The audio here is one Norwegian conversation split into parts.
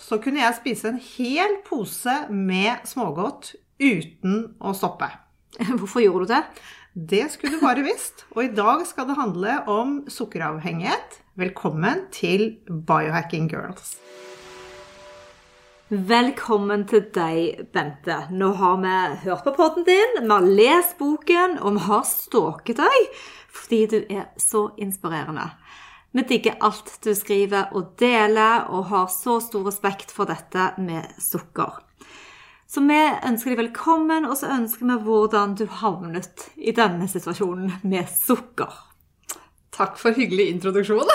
så kunne jeg spise en hel pose med smågodt uten å stoppe. Hvorfor gjorde du det? Det skulle du bare visst. Og i dag skal det handle om sukkeravhengighet. Velkommen til Biohacking Girls. Velkommen til deg, Bente. Nå har vi hørt på podden din, vi har lest boken, og vi har stalket deg fordi du er så inspirerende. Vi digger alt du skriver og deler, og har så stor respekt for dette med sukker. Så vi ønsker deg velkommen, og så ønsker vi hvordan du havnet i denne situasjonen med sukker. Takk for hyggelig introduksjon.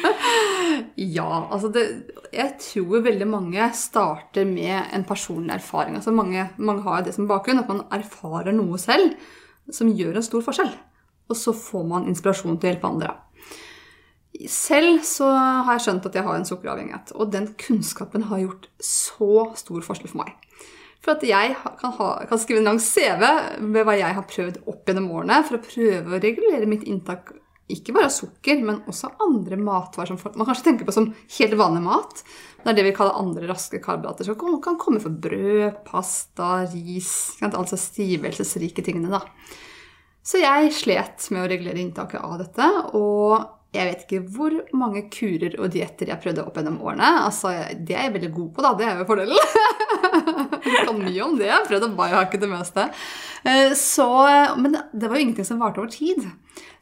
ja, altså det, Jeg tror veldig mange starter med en personlig erfaring. Altså mange, mange har det som bakgrunn, at man erfarer noe selv som gjør en stor forskjell. Og så får man inspirasjon til å hjelpe andre. Selv så har jeg skjønt at jeg har en sukkeravhengighet, og den kunnskapen har gjort så stor forskjell for meg. For at jeg kan, ha, kan, skrive en lang CV med hva jeg har prøvd opp gjennom årene for å prøve å regulere mitt inntak ikke bare av sukker, men også andre matvarer som man kanskje tenker på som helt vanlig mat. Det er det vi kaller andre raske karbohydrater. Som kan komme fra brød, pasta, ris Altså stivelsesrike tingene, da. Så jeg slet med å regulere inntaket av dette. og jeg vet ikke hvor mange kurer og dietter jeg prøvde opp gjennom årene. Altså, Det er jeg veldig god på, da. Det er jo fordelen. jeg kan mye om det. Jeg har prøvd å biohacke det meste. Eh, så, men det var jo ingenting som varte over tid.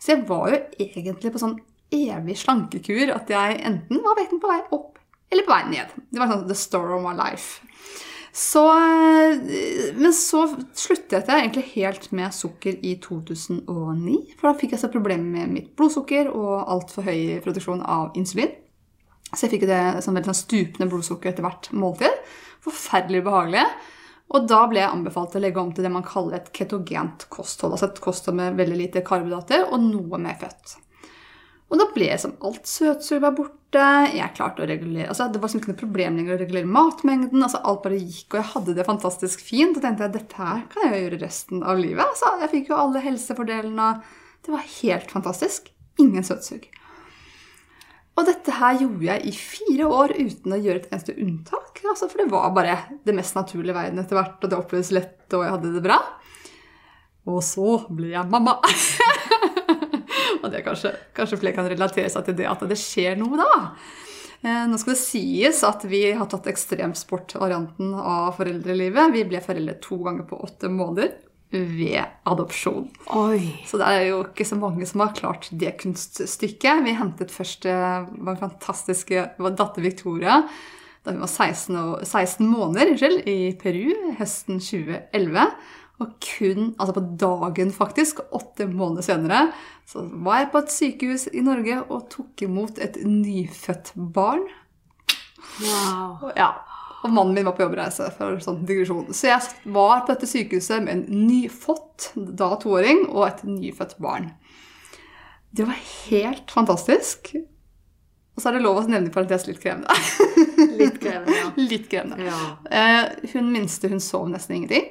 Så jeg var jo egentlig på sånn evig slankekur at jeg enten var vekten på vei opp eller på vei ned. Det var sånn the story of my life. Så, eh, men så sluttet jeg egentlig helt med sukker i 2009. For da fikk jeg så problemer med mitt blodsukker og altfor høy produksjon av insulin. Så jeg fikk det som veldig sånn stupende blodsukker etter hvert måltid. Forferdelig behagelig. Og da ble jeg anbefalt å legge om til det man kaller et ketogent kosthold. Altså et kosthold med veldig lite karbohydrater og noe mer fett. Og da ble som alt søtsuget var borte. Jeg klarte å regulere, altså Det var ikke noe problem lenger å regulere matmengden. altså Alt bare gikk, og jeg hadde det fantastisk fint. Og tenkte jeg dette her kan jeg gjøre resten av livet. Altså, jeg fikk jo alle helsefordelene. Det var helt fantastisk. Ingen søtsug. Og dette her gjorde jeg i fire år uten å gjøre et eneste unntak. Altså, for det var bare det mest naturlige veien etter hvert, og det opplevdes lett, og jeg hadde det bra. Og så ble jeg mamma. Og det kanskje, kanskje flere kan relatere seg til det at det skjer noe da. Eh, nå skal det sies at vi har tatt ekstremsportvarianten av foreldrelivet. Vi ble foreldre to ganger på åtte måneder ved adopsjon. Oi. Så det er jo ikke så mange som har klart det kunststykket. Vi hentet først eh, vår fantastiske datter Victoria da hun var 16, og, 16 måneder unnskyld, i Peru høsten 2011. Og kun altså på dagen, faktisk, åtte måneder senere, så var jeg på et sykehus i Norge og tok imot et nyfødt barn. Wow. Ja, og mannen min var på jobbreise. for sånn digresjon. Så jeg var på dette sykehuset med en nyfått, da toåring, og et nyfødt barn. Det var helt fantastisk. Og så er det lov å nevne i parentes litt krevende. Litt krevende, ja. litt krevende. ja. Eh, hun minste hun sov nesten ingenting.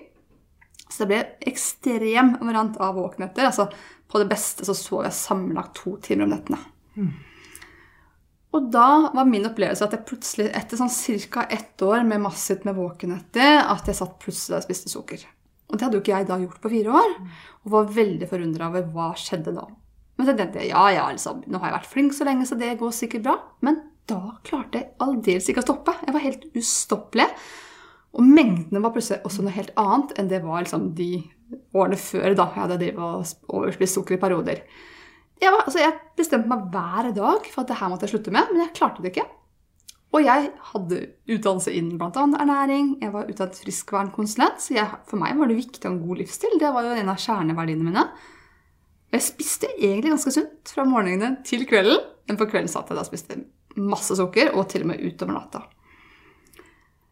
Så det ble ekstrem variant av våkenetter. Altså, på det beste så sov jeg sammenlagt to timer om nettene. Mm. Og da var min opplevelse at jeg plutselig, etter sånn ca. ett år med massivt med våkenetter, at jeg satt plutselig og spiste sukker. Og det hadde jo ikke jeg da gjort på fire år. Og var veldig forundra over hva skjedde da. Men så tenkte jeg ja, ja, liksom, nå har jeg vært flink så lenge, så det går sikkert bra. Men da klarte jeg aldeles ikke å stoppe. Jeg var helt ustoppelig. Og mengdene var plutselig også noe helt annet enn det var liksom de årene før da jeg hadde overspist sukker i perioder. Jeg, var, altså jeg, bestemte meg hver dag for at det her måtte jeg slutte med, men jeg klarte det ikke. Og jeg hadde utdannelse innen bl.a. ernæring, jeg var utdannet friskvernkonsulent, så jeg, for meg var det viktig å ha en god livsstil. Det var jo en av kjerneverdiene mine. Jeg spiste egentlig ganske sunt fra morgenene til kvelden, men på kvelden satt jeg da og spiste masse sukker, og til og med utover natta.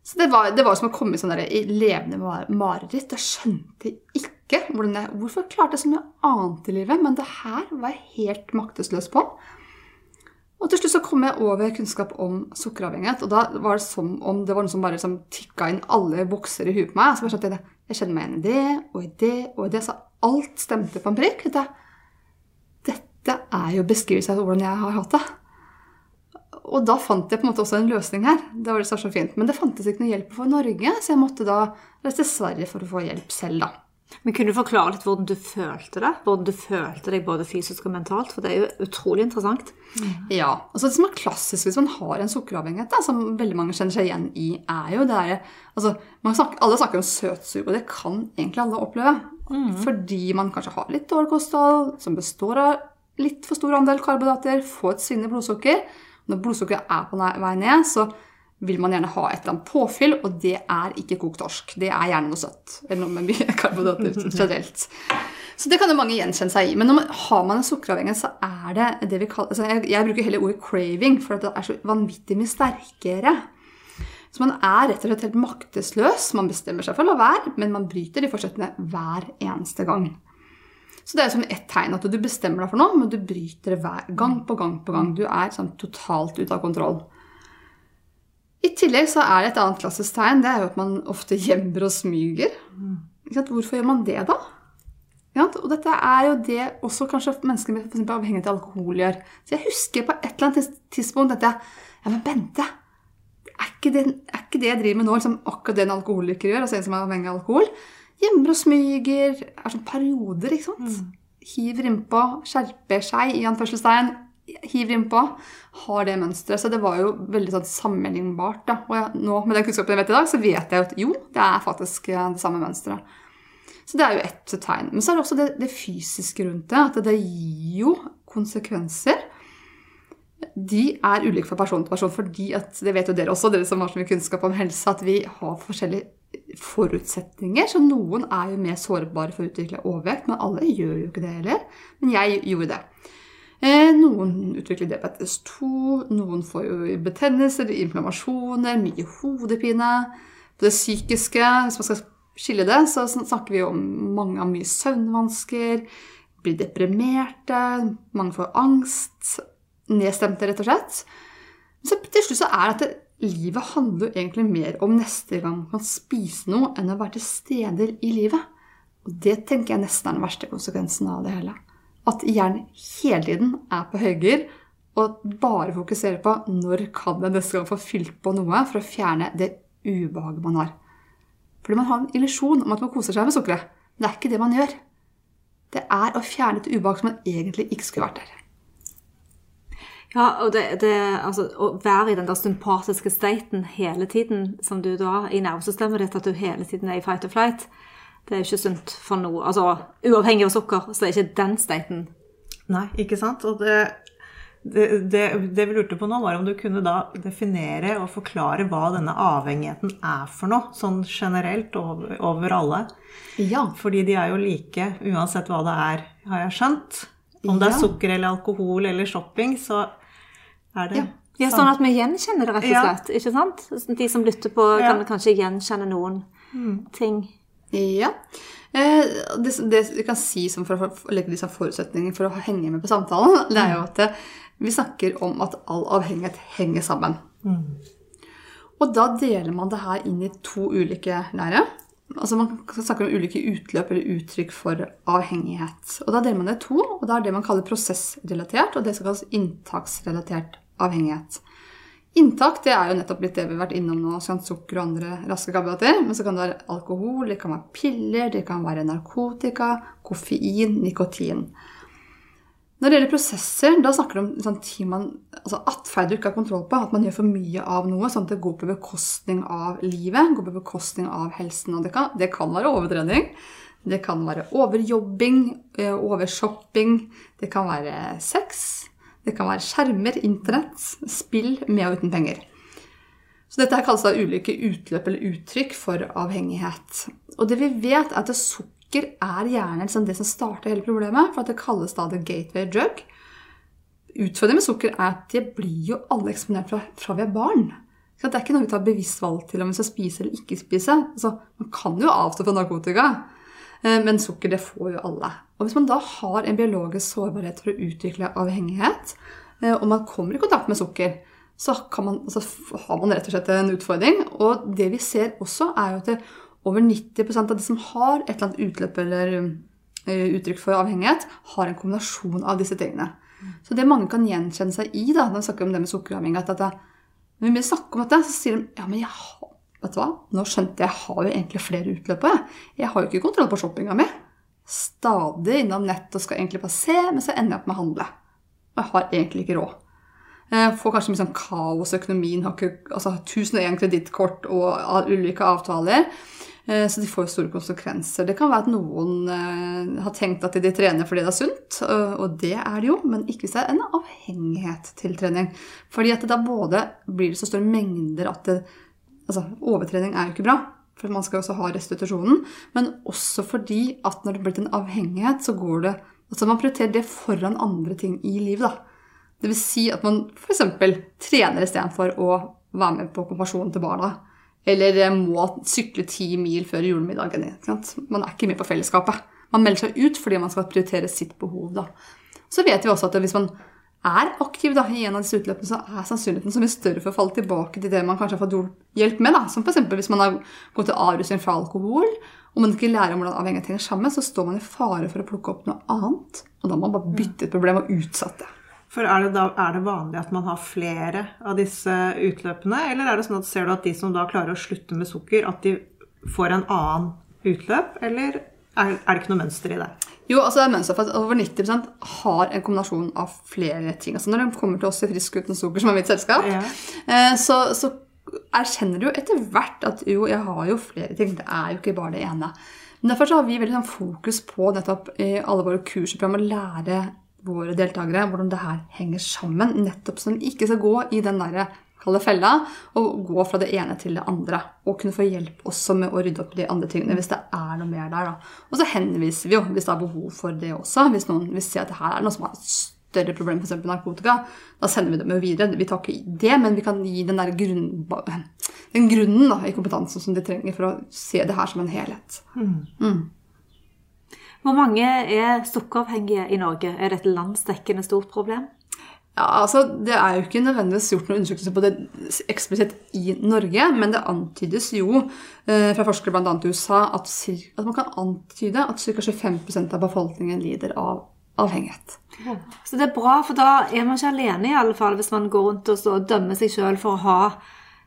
Så det var, det var som å komme sånn der, i levende mar- mareritt. Jeg skjønte ikke hvordan jeg, hvorfor klarte så mye annet i livet, men det her var jeg helt maktesløs på. Og til slutt så kom jeg over kunnskap om sukkeravhengighet, og da var det som om det var noe som bare liksom tikka inn alle bokser i huet på meg. Så jeg skjønte jeg, jeg kjenner meg igjen i det, og i det, og i det. Så alt stemte på en prikk. Dette er jo beskrivelse av hvordan jeg har hatt det. Og da fant jeg på en måte også en løsning her. Det var det så fint. Men det fantes ikke noe hjelp for Norge, så jeg måtte da reise til Sverige for å få hjelp selv, da. Men Kunne du forklare litt hvordan du følte det? Hvordan du følte deg både fysisk og mentalt? For det er jo utrolig interessant. Ja, altså Det som er klassisk hvis man har en sukkeravhengighet, da, som veldig mange kjenner seg igjen i, er jo det der, altså, snakker, Alle snakker om søtsug, og det kan egentlig alle oppleve. Fordi man kanskje har litt dårlig kosthold, som består av litt for stor andel karbohydrater, får et svinnende blodsukker. Når blodsukkeret er på vei ned, så vil man gjerne ha et eller annet påfyll, og det er ikke kokt torsk. Det er gjerne noe søtt. Eller noe med mye karbohydrater generelt. Så det kan jo mange gjenkjenne seg i. Men når man, har man en sukkeravhengighet, så er det det vi kaller altså jeg, jeg bruker heller ordet craving, for det er så vanvittig mye sterkere. Så man er rett og slett helt maktesløs. Man bestemmer seg for å la være, men man bryter de forsettene hver eneste gang. Så det er som ett tegn at du bestemmer deg for noe, men du bryter det hver gang på gang på gang. Du er sånn totalt ute av kontroll. I tillegg så er det et annet klassisk tegn. Det er jo at man ofte gjemmer og smyger. Hvorfor gjør man det, da? Og dette er jo det også kanskje mennesker med for avhengighet av alkohol gjør. Så jeg husker på et eller annet tidspunkt at jeg Ja, men Bente, er ikke det, er ikke det jeg driver med nå, liksom akkurat det en alkoholiker gjør? Altså en som er avhengig av alkohol? Gjemmer og smyger. Er sånn perioder, ikke sant? Hiver innpå, skjerper seg, i anførselstegn. Hiver innpå. Har det mønsteret. Så det var jo veldig sånn sammenlignbart. Da. Og jeg, nå, med den kunnskapen jeg vet i dag, så vet jeg jo at jo, det er faktisk eh, det samme mønsteret. Så det er jo ett tegn. Men så er det også det, det fysiske rundt det. At det gir jo konsekvenser. De er ulike fra person til person, fordi at, det vet jo dere også, dere som har så mye kunnskap om helse, at vi har forskjellige forutsetninger. Så noen er jo mer sårbare for å utvikle overvekt, men alle gjør jo ikke det heller. Men jeg gjorde det. Eh, noen utvikler diabetes 2, noen får jo betennelser, inflammasjoner, mye hodepine. På det psykiske, hvis man skal skille det, så snakker vi om mange har mye søvnvansker, blir deprimerte, mange får angst, nedstemte, rett og slett. Så til slutt så er det at det, livet handler jo egentlig mer om neste gang man kan spise noe, enn å være til steder i livet. Og det tenker jeg nesten er den verste konsekvensen av det hele. At hjernen hele tiden er på høygir og bare fokuserer på når kan jeg neste gang få fylt på noe for å fjerne det ubehaget man har. Fordi man har en illusjon om at man koser seg med sukkeret. Men det er ikke det man gjør. Det er å fjerne et ubehag som man egentlig ikke skulle vært der. Ja, og det, det, altså, å være i den der sympatiske staten hele tiden, som du da i nervesystemet ditt, at du hele tiden er i fight or flight, det er jo ikke sunt for noe. Altså, uavhengig av sukker, så er ikke den staten Nei, ikke sant? Og det, det, det, det vi lurte på nå, var om du kunne da definere og forklare hva denne avhengigheten er for noe, sånn generelt over, over alle. Ja. Fordi de er jo like uansett hva det er, har jeg skjønt. Om det er sukker eller alkohol eller shopping, så er det Ja. Ja, sånn at vi gjenkjenner det, rett og Ja. slett. Ikke sant? De som lytter på, Ja. kan kanskje gjenkjenne noen ting. Ja. Eh, Det, det vi kan si som for å legge disse forutsetningene for å henge med på samtalen, det er jo at eh, vi snakker om at all avhengighet henger sammen. Og da deler man det her inn i to ulike lære. Altså Man snakker om ulike utløp eller uttrykk for avhengighet. Og Da deler man det i to, og det er det man kaller prosessrelatert, og det som kalles inntaksrelatert avhengighet. Inntak det er jo nettopp litt det vi har vært innom nå, sånn sukker og andre raske karbohydrater. Men så kan det være alkohol, det kan være piller, det kan være narkotika, koffein, nikotin. Når det gjelder prosesser, da snakker du om sånn man, altså atferd du ikke har kontroll på. At man gjør for mye av noe, sånn at det går på bekostning av livet. går på bekostning av helsen. Og det kan, det kan være overtrening. Det kan være overjobbing, eh, overshopping. Det kan være sex. Det kan være skjermer, internett, spill med og uten penger. Så dette kalles da ulike utløp eller uttrykk for avhengighet. Og det vi vet, er at sukker er gjerne liksom det som starter hele problemet, for at det kalles da the gateway drug. Utfordringen med sukker er at det blir jo alle eksponert fra, fra vi er barn. Så Det er ikke noe vi tar bevisst valg til om vi skal spise eller ikke spise. Altså, man kan jo avstå fra narkotika, men sukker det får jo alle. Og Hvis man da har en biologisk sårbarhet for å utvikle avhengighet, eh, og man kommer i kontakt med sukker, så, man, så har man rett og slett en utfordring. Og det vi ser også, er jo at over 90% av de som har et eller annet utløp eller eh, uttrykk for avhengighet, har en kombinasjon av disse tingene. Så det mange kan gjenkjenne seg i da, når vi snakker om det med sukkeravhengighet, at det, når vi snakker om dette, så sier de ja, men jeg vet du hva, nå skjønte jeg jeg har jo egentlig flere utløp. Jeg. har jo ikke kontroll på shoppinga mi. Stadig innom nett og skal egentlig bare se, men så ender jeg opp med å handle. Og jeg har egentlig ikke råd. Jeg får kanskje mye sånn kaos i økonomien, har ikke altså, 1001 kredittkort og ulike avtaler. Eh, så de får store konsekvenser. Det kan være at noen eh, har tenkt at de trener fordi det er sunt, og det er det jo, men ikke hvis det er en avhengighet til trening. Fordi at da både blir det så store mengder at det, altså, overtrening er jo ikke bra. For man skal jo også ha restitusjonen. Men også fordi at når det blir en avhengighet, så går det Altså man prioriterer det foran andre ting i livet, da. Det vil si at man f.eks. trener istedenfor å være med på konfirmasjonen til barna. Eller må sykle ti mil før julemiddagen. Man er ikke med på fellesskapet. Man melder seg ut fordi man skal prioritere sitt behov. Da. Så vet vi også at hvis man er aktiv da, av disse utløpene, så er sannsynligheten så mye større for å falle tilbake til det man kanskje har fått hjelp med. Da. Som f.eks. hvis man har gått til avrusning fra alkohol, og man ikke lærer om hvordan avhengighet henger sammen, så står man i fare for å plukke opp noe annet. Og da må man bare bytte et problem og utsette. For er det, da, er det vanlig at man har flere av disse utløpene, eller er det sånn at ser du at de som da klarer å slutte med sukker, at de får en annen utløp, eller er, er det ikke noe mønster i det? Jo, altså det er mønster for at over 90 har en kombinasjon av flere ting. Altså Når de kommer til oss i Frisk uten sukker, som er mitt selskap, ja. Eh, så, så erkjenner du jo etter hvert at jo, jeg har jo flere ting. Det er jo ikke bare det ene. Men Derfor så har vi veldig sånn fokus på nettopp i alle våre kursprogram å lære våre deltakere hvordan det her henger sammen. Nettopp så de ikke skal gå i den der kalde fella og gå fra det ene til det andre. Og kunne få hjelp også med å rydde opp de andre tingene hvis det er noe mer der. Da. Og så henviser vi jo hvis det er behov for det også. Hvis noen vil si at det her er noe som har et større problem, f.eks. narkotika, da sender vi dem jo videre. Vi tar ikke det, men vi kan gi den, der grunn, den grunnen da, i kompetansen som de trenger for å se det her som en helhet. Mm. Mm. Hvor mange er sukkeravhengige i Norge? Er det et landsdekkende stort problem? Ja, altså, Det er jo ikke nødvendigvis gjort noen undersøkelser på det eksplisitt i Norge, men det antydes jo eh, fra forskere bl.a. i USA at, at, man kan antyde at ca. 25% av befolkningen lider av avhengighet. Ja. Så det er bra, for da er man ikke alene, i alle fall, hvis man går rundt og dømmer seg sjøl for å ha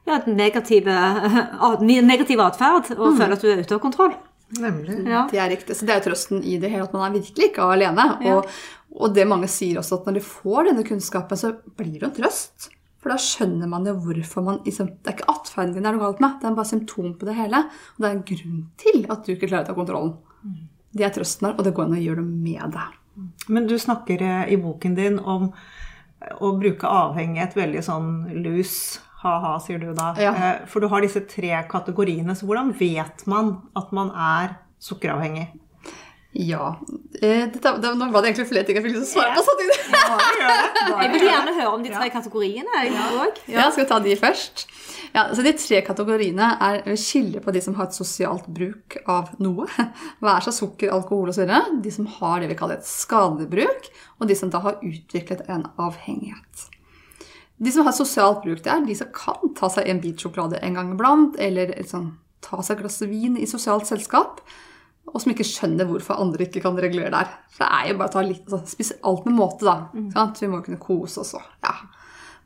ja, negativ atferd og mm. føler at du er ute av kontroll. Nemlig. Ja. Det er riktig. Så det er trøsten i det hele at man er virkelig ikke alene. Ja. Og, og, det mange sier også, at når de får denne kunnskapen, så blir det en trøst. For da skjønner man jo hvorfor man liksom, Det er ikke atferden din det er noe galt med, det er bare symptom på det hele. Og det er en grunn til at du ikke klarer å ta kontrollen. Mm. Det er trøsten her, og det går an å gjøre noe med det. Men du snakker eh, i boken din om å bruke avhengighet veldig sånn loose ha-ha, sier du da. Ja. Eh, for du har disse tre kategoriene. Så hvordan vet man at man er sukkeravhengig? Ja eh, dette, det, Nå var det egentlig flere ting jeg fikk lyst til å svare på. Sånn. Ja, jeg vil gjerne høre om de tre kategoriene. Ja. ja, skal vi ta de først? Ja, så De tre kategoriene er skiller på de som har et sosialt bruk av noe. Hva er så sukker, alkohol osv. De som har det vi kaller et skadebruk. og de som da har utviklet en avhengighet. De som har sosialt bruk, det er de som kan ta seg en bit sjokolade en gang iblant, eller liksom, ta seg et glass vin i sosialt selskap, og som ikke skjønner hvorfor andre ikke kan regulere der. For det er jo bare å ta litt, altså, spise alt med måte, da. Mm. Vi må jo kunne kose oss og Ja.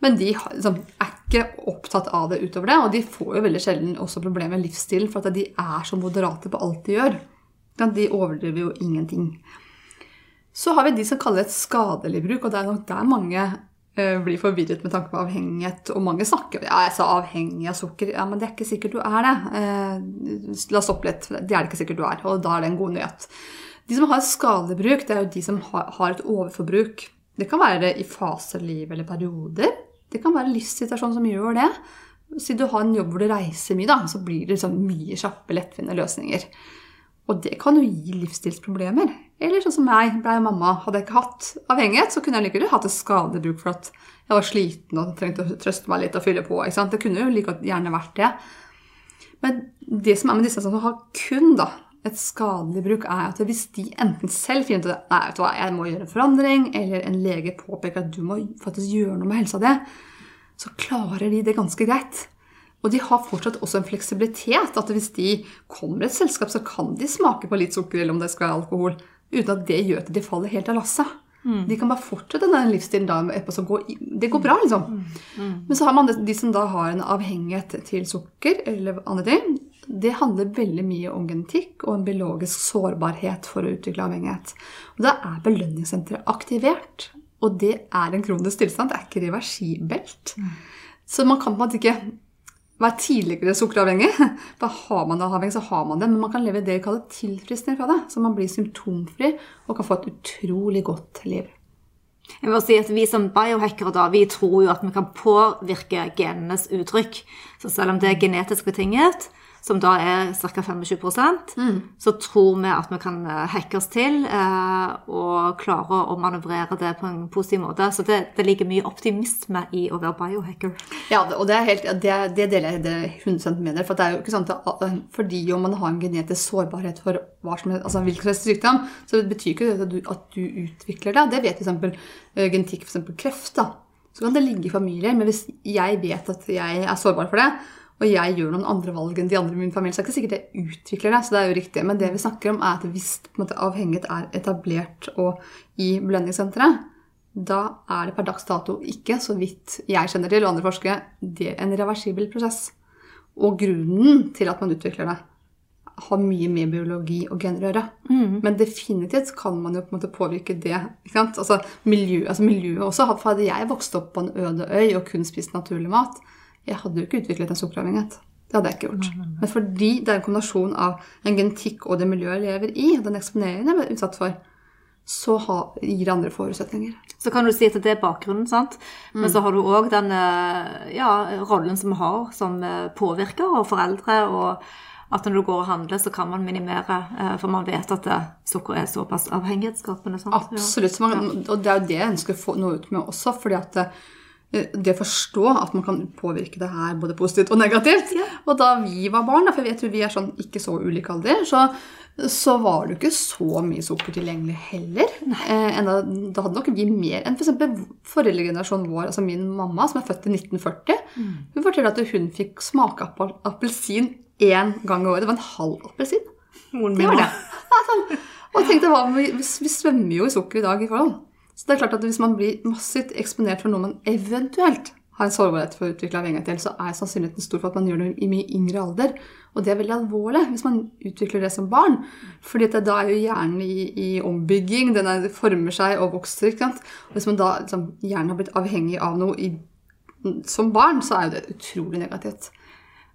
Men de liksom, er ikke opptatt av det utover det, og de får jo veldig sjelden også problemer med livsstilen, for at de er så moderate på alt de gjør. De overdriver jo ingenting. Så har vi de som kaller det et skadelig bruk, og det er nok der mange blir forvirret med tanke på avhengighet. Og mange snakker ja, jeg sa avhengig av sukker. Ja, men det er ikke sikkert du er det. Eh, la oss stoppe litt. Det er det ikke sikkert du er. Og da er det en god nyhet. De som har skadebruk, det er jo de som har et overforbruk. Det kan være i faser, liv eller perioder. Det kan være livssituasjonen som gjør det. Si du har en jobb hvor du reiser mye, da, så blir det liksom mye kjappe, lettvinte løsninger. Og det kan jo gi livsstilsproblemer. Eller sånn som meg, blei mamma. Hadde jeg ikke hatt avhengighet, så kunne jeg likevel hatt et skadebruk for at jeg var sliten og trengte å trøste meg litt og fylle på. ikke sant? Det kunne jo like gjerne vært det. Men det som er med disse som har kun da, et skadelig bruk, er at hvis de enten selv finner ut at vet du hva, jeg må gjøre en forandring, eller en lege påpeker at du må faktisk gjøre noe med helsa di, så klarer de det ganske greit. Og de har fortsatt også en fleksibilitet. At hvis de kommer i et selskap, så kan de smake på litt sukker eller om det skal være alkohol, uten at det gjør at de faller helt av lasset. Mm. De kan bare fortsette den livsstilen da. Går, det går bra, liksom. Mm. Mm. Men så har man de som da har en avhengighet til sukker eller andre ting. Det handler veldig mye om genetikk og en biologisk sårbarhet for å utvikle avhengighet. Og Da er belønningssenteret aktivert. Og det er en kronisk tilstand. Det er ikke reversibelt. Mm. Så man kan på en måte ikke være tidligere sukkeravhengig. Da har man det avhengig, så har man det. Men man kan leve det vi kaller tilfriskning fra det. Så man blir symptomfri og kan få et utrolig godt liv. Jeg må si at Vi som biohackere da, vi tror jo at vi kan påvirke genenes uttrykk. Så selv om det er genetisk betinget, som da er ca. 25 mm. så tror vi at vi kan eh, hacke oss til eh, og klare å manøvrere det på en positiv måte. Så det, det ligger mye optimisme i å være biohacker. Ja, og det, helt, det, det deler jeg det 100 med dere. For det er jo ikke sånn at eh, fordi om man har en genetisk sårbarhet for hva som helst, altså hvilken sykdom, så det betyr ikke at du, at du utvikler det. Det vet f.eks. genetikk, f.eks. kreft. da. Så kan det ligge i familier, men hvis jeg vet at jeg er sårbar for det, og jeg gjør noen andre valg enn de andre i min familie, så er det ikke sikkert jeg utvikler det. så det er jo riktig. Men det vi snakker om, er at hvis måte, avhengighet er etablert og i belønningssenteret, da er det per dags dato ikke, så vidt jeg kjenner til, og andre forskere, det er en reversibel prosess. Og grunnen til at man utvikler det, har mye med biologi og gener å gjøre. Mm. Men definitivt kan man jo på en måte påvirke det. Altså, miljø, altså miljøet også. Hadde jeg vokst opp på en øde øy og kun spist naturlig mat, jeg hadde jo ikke utviklet en sukkeravhengighet. Det hadde jeg ikke gjort. Men fordi det er en kombinasjon av en genetikk og det miljøet jeg lever i, den eksponeringen jeg ble utsatt for, så gir det andre forutsetninger. Så kan du si at det er bakgrunnen, sant? Men mm. så har du òg den eh, ja, rollen som vi har som eh, påvirker og foreldre. og at når du går og handler, så kan man minimere, eh, for man vet at sukker er såpass avhengighetsskapende. Sant? Absolutt. Man, og det er jo det jeg ønsker å få noe ut med også. fordi at det å forstå at man kan påvirke det her både positivt og negativt. Ja. Og da vi var barn, for jeg tror vi er sånn ikke så ulik alder, så, så var det jo ikke så mye sukker tilgjengelig heller. Eh, da, da hadde nok vi mer enn f.eks. For foreldregenerasjonen vår, altså min mamma, som er født i 1940. Mm. Hun forteller at hun fikk smake appelsin én gang i året. Det var en halv appelsin. Moren min òg. og tenkte, vi, vi svømmer jo i sukker i dag i forhold. Så det er klart at hvis man blir massivt eksponert for noe man eventuelt har en sårbarhet for å utvikle avhengighet til, så er sannsynligheten stor for at man gjør det i mye yngre alder. Og det er veldig alvorlig hvis man utvikler det som barn. fordi da er jo hjernen i, i ombygging, den er, former seg og vokser. ikke sant? Og hvis man da liksom, hjernen har blitt avhengig av noe i, som barn, så er jo det utrolig negativt.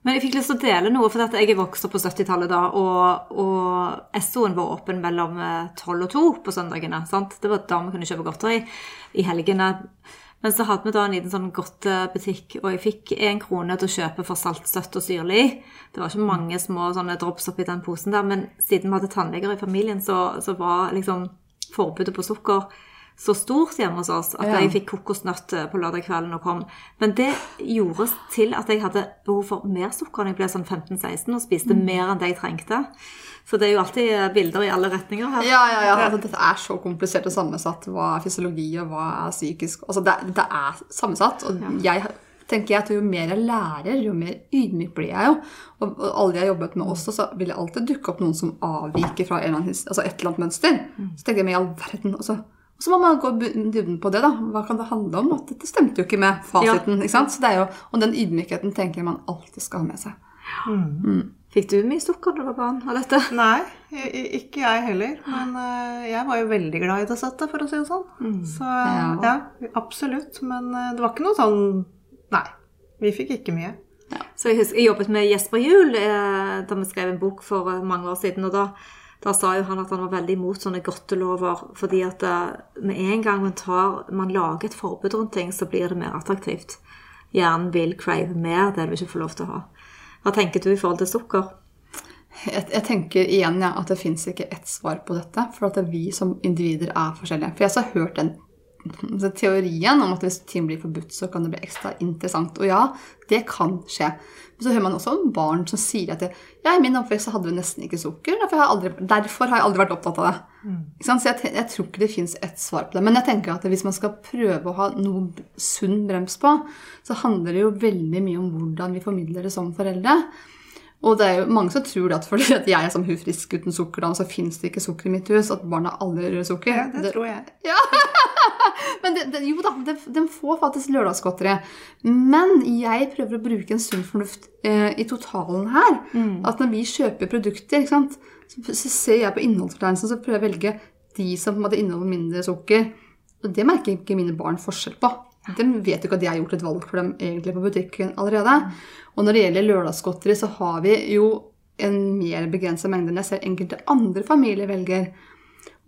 Men jeg fikk lyst til å dele noe, for jeg er vokst opp på 70-tallet da, og, og SO-en var åpen mellom 12 eh, og 2 på søndagene. sant? Det var da vi kunne kjøpe godteri i helgene. Men så hadde vi da en liten sånn godtebutikk, og jeg fikk én krone til å kjøpe for salt, søtt og syrlig. Det var ikke mange små sånne drops oppi den posen der, men siden vi hadde tannleger i familien, så, så var liksom forbudet på sukker så stort hjemme hos oss at ja. jeg fikk kokosnøtt eh, på lørdag kvelden og kom. Men det gjorde til at jeg hadde behov for mer sukker da jeg ble sånn 15-16 og spiste mm. mer enn det jeg trengte. Så det er jo alltid eh, bilder i alle retninger her. Ja, ja, ja. Altså, dette er så komplisert og sammensatt. Hva er fysiologi, og hva er psykisk Altså, det, det er sammensatt. Og ja. jeg tenker jeg at jo mer jeg lærer, jo mer ydmyk blir jeg jo. Og, alle jeg har jobbet med også, så vil det alltid dukke opp noen som avviker fra annen, altså et eller annet mønster. Mm. Så tenker jeg med i all verden altså, og så må man gå dybden på det. da. Hva kan det handle om? At dette stemte jo ikke med fasiten. Ja. ikke sant? Så det er jo, Og den ydmykheten tenker man alltid skal ha med seg. Mm. Mm. Fikk du mye sukker da du var barn av dette? Nei, ikke jeg heller. Men uh, jeg var jo veldig glad i det settet, for å si det sånn. Mm. Så ja. ja. absolutt. Men uh, det var ikke noe sånn Nei. Vi fikk ikke mye. Ja. Så jeg, husker, jeg jobbet med Jesper Juel eh, da vi skrev en bok for mange år siden. og da da sa jo han at han var veldig imot sånne godtelover. fordi at eh, med en gang man, tar, man lager et forbud rundt ting, så blir det mer attraktivt. Hjernen vil crave mer det du ikke får lov til å ha. Hva tenker du i forhold til sukker? Jeg, jeg tenker igjen ja, at det fins ikke ett svar på dette. For at vi som individer er forskjellige. For jeg har hørt den teorien om at hvis ting blir forbudt, så kan det bli ekstra interessant. Og ja, det kan skje. Men så hører man også om barn som sier at ja, i min oppvekst hadde vi nesten ikke sukker. Derfor har jeg aldri, har jeg aldri vært opptatt av det. Mm. Så jeg, jeg, tror ikke det fins ett svar på det. Men jeg tenker at hvis man skal prøve å ha noe sunn brems på, så handler det jo veldig mye om hvordan vi formidler det som foreldre. Og det er jo mange som tror at fordi at jeg er som hun frisk uten sukker, så fins det ikke sukker i mitt hus. At barna aldri rører sukker. Ja, det, det tror jeg. Ja. Men det, det, jo da, de, får faktisk lørdagsgodteri. Men jeg prøver å bruke en sunn fornuft eh, i totalen her. Mm. At når vi kjøper produkter, så, så, ser jeg på innholdsfortegnelsen så prøver jeg å velge de som måtte inneholde mindre sukker. Og det merker ikke mine barn forskjell på. De vet jo ikke at jeg har gjort et valg for dem egentlig på butikken allerede. Og når det gjelder lørdagsgodteri, så har vi jo en mer begrensa mengde enn jeg ser enkelte andre familier velger.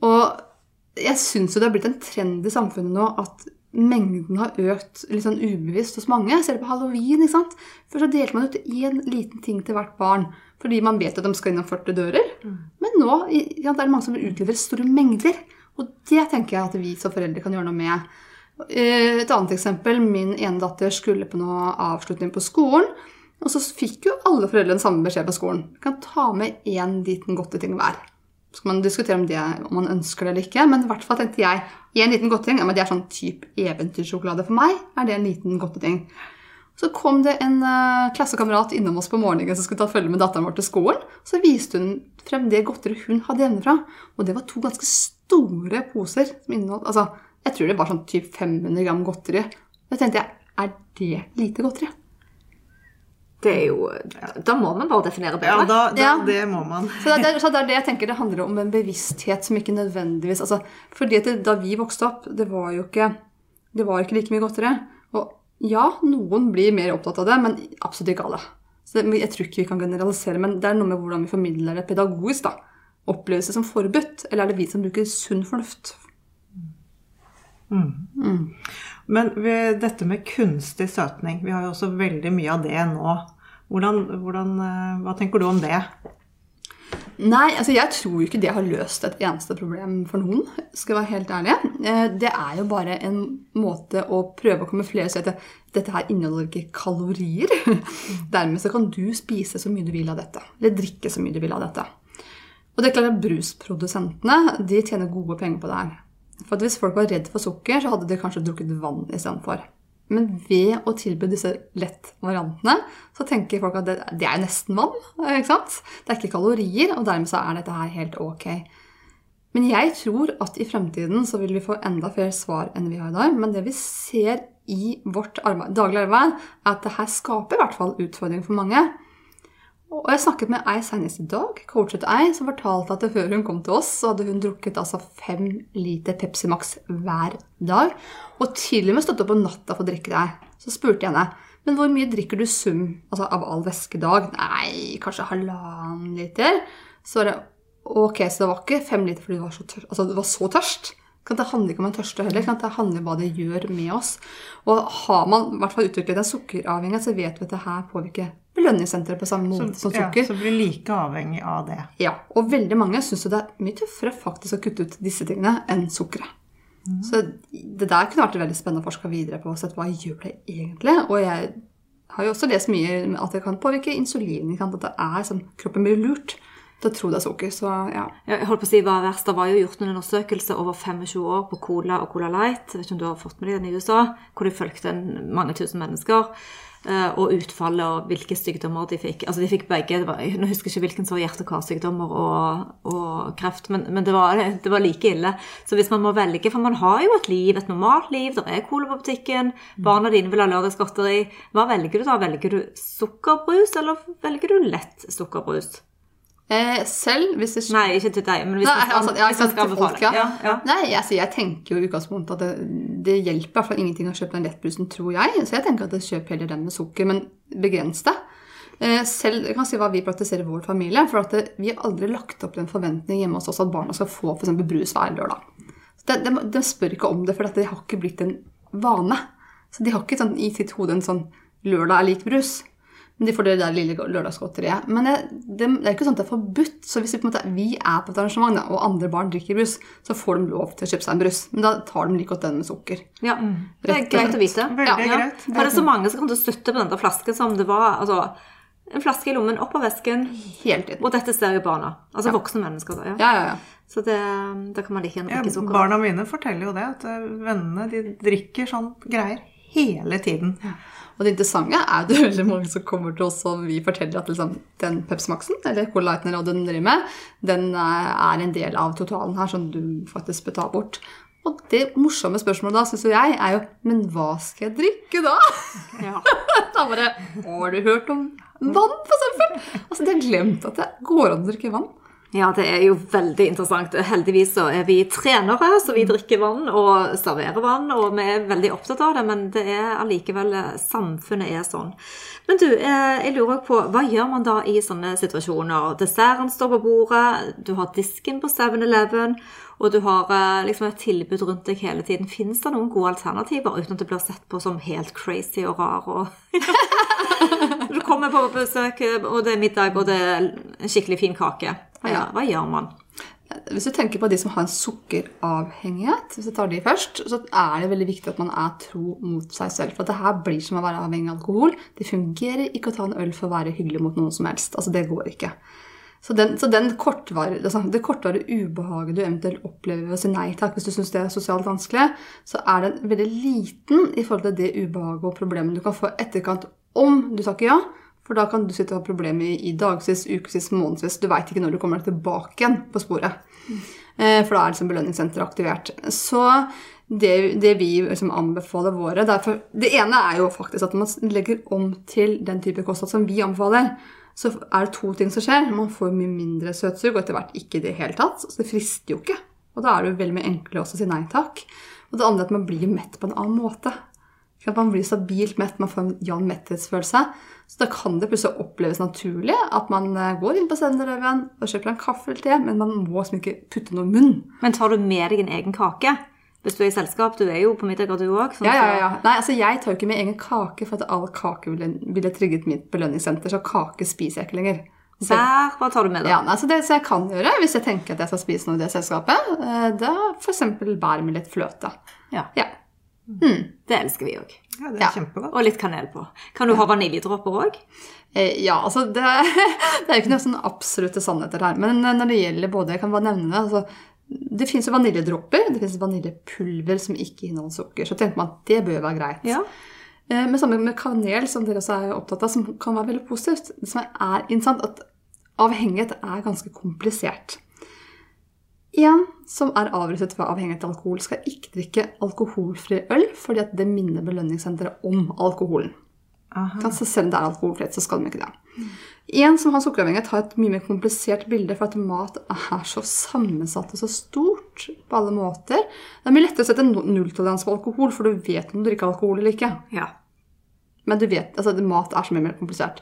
Og jeg syns jo det har blitt en trend i samfunnet nå at mengden har økt litt sånn ubevisst hos mange. Jeg ser det på halloween. ikke sant? Før så delte man ut én liten ting til hvert barn. Fordi man vet at de skal innom 40 dører. Mm. Men nå ja, det er det mange som utleverer store mengder. Og det tenker jeg at vi som foreldre kan gjøre noe med. Eh, et annet eksempel. Min ene datter skulle på noe avslutning på skolen. Og så fikk jo alle foreldrene samme beskjed på skolen. Du kan ta med én liten godteting hver. Så kan man diskutere om, det, om man ønsker det eller ikke. Men i hvert fall tenkte jeg én en liten godteting. ja, men det er sånn type eventyrsjokolade for meg. er det en liten godteting. Så kom det en uh, klassekamerat innom oss på morgenen som skulle ta følge med datteren vår til skolen. Så viste hun frem det godteriet hun hadde hjemmefra. Og det var to ganske store poser som inneholdt altså, Jeg tror det var sånn typ 500 gram godteri. Da tenkte jeg er det lite godteri? det er jo Da må man bare definere bedre. Ja, da, da, ja. det må man. Så det, så det, er det jeg tenker det handler om en bevissthet som ikke nødvendigvis altså, fordi det, Da vi vokste opp, det var jo ikke det var ikke like mye godteri. Og ja, noen blir mer opptatt av det, men absolutt ikke alle. Så jeg tror ikke vi kan generalisere, men det er noe med hvordan vi formidler det pedagogisk. da. Oppleves det som forbudt, eller er det vi som bruker sunn fornuft? Mm. Mm. Men dette med kunstig søtning, vi har jo også veldig mye av det nå. Hvordan, hvordan, eh, hva tenker du om det? Nei, altså jeg tror ikke det har løst et eneste problem for noen. skal jeg være helt ærlig. Eh, det er jo bare en måte å prøve å kamuflere seg til dette her inneholder ikke kalorier. Dermed så kan du spise så mye du vil av dette. Eller drikke så mye du vil av dette. Og det er klart at Brusprodusentene de tjener gode penger på det her. For hvis folk var redd for sukker, så hadde de kanskje drukket vann istedenfor. Men ved å tilby disse lettvariantene, så tenker folk at det, det, er nesten vann. ikke sant? Det er ikke kalorier, og dermed så er dette her helt ok. Men jeg tror at i fremtiden så vil vi få enda flere svar enn vi har i dag. Men det vi ser i vårt arbeid, daglige arbeid, er at det her skaper i hvert fall utfordringer for mange. Og jeg snakket med ei senest i dag, coachet ei, som fortalte at før hun kom til oss, så hadde hun drukket altså fem liter Pepsi Max hver dag. Og til og med stått opp om natta for å drikke det. Så spurte jeg henne men hvor mye drikker du sum altså av all væskedag? Nei, kanskje halvannen liter. Så var det ok, så det var ikke fem liter fordi du var så, tør, altså, du var så tørst. Det handle ikke om en tørste heller, kan det handle om hva det gjør med oss. Og har man i hvert fall utviklet en sukkeravhengighet, så vet vi at det her påvirker belønningssenteret på samme måte som, sukker. Ja, så blir like avhengig av det. Ja, og veldig mange syns det er mye tøffere faktisk å kutte ut disse tingene enn sukkeret. Mm. Så det der kunne vært veldig spennende å forske videre på. Sett, hva gjør det egentlig? Og jeg har jo også lest mye at det kan påvirke insulin. At det er sånn, kroppen blir lurt til å tro det er sukker. Så ja. Jeg holdt på å si hva verst. Det var jo gjort en undersøkelse over 25 år på Cola og Cola Light. Jeg vet ikke om du har fått med deg den i USA? Hvor de fulgte mange tusen mennesker. Eh, og utfallet og hvilke sykdommer de fikk. Altså de fikk begge, var, Jeg husker ikke hvilken som var hjerte- og karsykdommer og, og, kreft, men, men det, var, det, var, like ille. Så hvis man må velge, for man har jo et liv, et normalt liv, det er cola på butikken, barna dine vil ha lørdagsgodteri, hva velger du da? Velger du sukkerbrus, eller velger du lett sukkerbrus? Eh, selv hvis det Nei, ikke til deg, men hvis Nei, altså, ja, hvis skal folk, ja. Ja, ja. Nei, altså, jeg tenker jo i utgangspunktet at det, det hjelper i hvert fall ingenting å kjøpe den lettbrusen, tror jeg. Så jeg tenker at jeg kjøper heller den med sukker, men begrens det. Eh, selv, jeg kan si hva vi praktiserer i vår familie. For det, vi har aldri lagt opp den forventningen hjemme hos oss at barna skal få f.eks. brus hver lørdag. De, de, de, spør ikke om det, for det har ikke blitt en vane. Så de har ikke sånn, i sitt hode en sånn 'lørdag er lik brus'. De får det der lille lørdagsgodteriet. Men det, det, det, er ikke sånn at det er forbudt. Så hvis vi, på en måte, vi er på et arrangement, da, og andre barn drikker brus, så får de lov til å kjøpe seg en brus. Men da tar de like godt den med sukker. Ja, Det er greit å vite. Veldig ja. greit. For det er så mange som kommer til å på den der flasken som det var. altså en flaske i lommen, opp av vesken. Hele tiden. Og dette ser jo barna. Altså voksne mennesker. da, Ja, ja, ja. Så det, da kan man like gjerne drikke sukker. barna mine forteller jo det, at eh, vennene de drikker sånn greier hele tiden. Og det interessante er at det er veldig mange som kommer til oss og vi forteller at liksom, den Pepsi Max-en, eller Cola Lighten og den driver med, den eh, er en del av totalen her, som du faktisk ta bort. Og det morsomme spørsmålet da, syns jeg, er jo Men hva skal jeg drikke da? Ja. Da bare Har du hørt om vann, for eksempel? Altså, de har glemt at det går an å drikke vann. Ja, det er jo veldig interessant. Heldigvis så er vi trenere, så vi drikker vann og serverer vann, og vi er veldig opptatt av det, men det er allikevel Samfunnet er sånn. Men du, eh, jeg lurer òg på, hva gjør man da i sånne situasjoner? Desserten står på bordet, du har disken på 7-Eleven, og du har eh, liksom et tilbud rundt deg hele tiden. Fins det noen gode alternativer uten at du blir sett på som helt crazy og rar? Og du kommer på besøk, og det er middag, og det er en skikkelig fin kake. Hva, gjør, hva gjør man? Hvis du tenker på de som har en sukkeravhengighet, hvis jeg tar de først, så er det veldig viktig at man er tro mot seg selv. For det her blir som å være avhengig av alkohol. Det fungerer ikke å ta en øl for å være hyggelig mot noen som helst. Altså, det går ikke. Så, den, så den kortvarig, altså, det kortvarige ubehaget du eventuelt opplever ved å si nei takk hvis du syns det er sosialt vanskelig, så er den veldig liten i forhold til det ubehaget og problemet du kan få etterkant om du takker ja. For da kan du sitte og ha problemer i, dagsvis, ukevis, månedsvis. Du veit ikke når du kommer tilbake igjen på sporet. Mm. for da er liksom belønningssenteret aktivert. Så det, det vi liksom anbefaler våre derfor, Det ene er jo faktisk at man legger om til den type kosthold som vi anbefaler. Så er det to ting som skjer. Man får mye mindre søtsug, og etter hvert ikke i det hele tatt. Så det frister jo ikke. Og da er det jo veldig mye enklere også å si nei takk. Og det andre er at man blir mett på en annen måte. At man blir stabilt mett, man får en jevn metthetsfølelse. Så da kan det plutselig oppleves naturlig at man eh, går inn på 7-Eleven og kjøper en kaffe eller te, men man må liksom ikke putte noe i munnen. Men tar du med deg en egen kake? Hvis du er i selskap, du er jo på middag du òg. Ja, ja, ja. Nei, altså jeg tar jo ikke med egen kake, for at all kake ville, ville trigget mitt belønningssenter, så kake spiser jeg ikke lenger. Så, Der, hva tar du med da? ja, nei, så det så jeg kan gjøre, hvis jeg tenker at jeg skal spise noe i det selskapet, eh, da f.eks. bær med litt fløte. Ja. Ja. Det elsker vi òg. Ja, det er Ja. kjempegodt. Og litt kanel på. Kan du ha vaniljedråper òg? Eh, Ja, altså det, det er jo ikke noen sånn absolutte sannheter her. Men eh, når det gjelder både Jeg kan bare nevne det. altså det fins jo vaniljedråper, det fins vaniljepulver som ikke inneholder sukker. Så tenker man at det bør være greit. Ja. Eh, Men sammen med kanel, som dere også er opptatt av, som kan være veldig positivt. Det som er interessant, at avhengighet er ganske komplisert. En som er avruset ved avhengighet av alkohol, skal ikke drikke alkoholfri øl, fordi det minner belønningssenteret om alkoholen. Aha. Så selv om det er alkoholfritt, så skal de ikke det. En som har sukkeravhengighet, har et mye mer komplisert bilde, for at mat er så sammensatt og så stort på alle måter. Det er mye lettere å sette nulltoleranse på alkohol, for du vet om du drikker alkohol eller ikke. ja. Men du vet, altså, mat er så mye mer komplisert.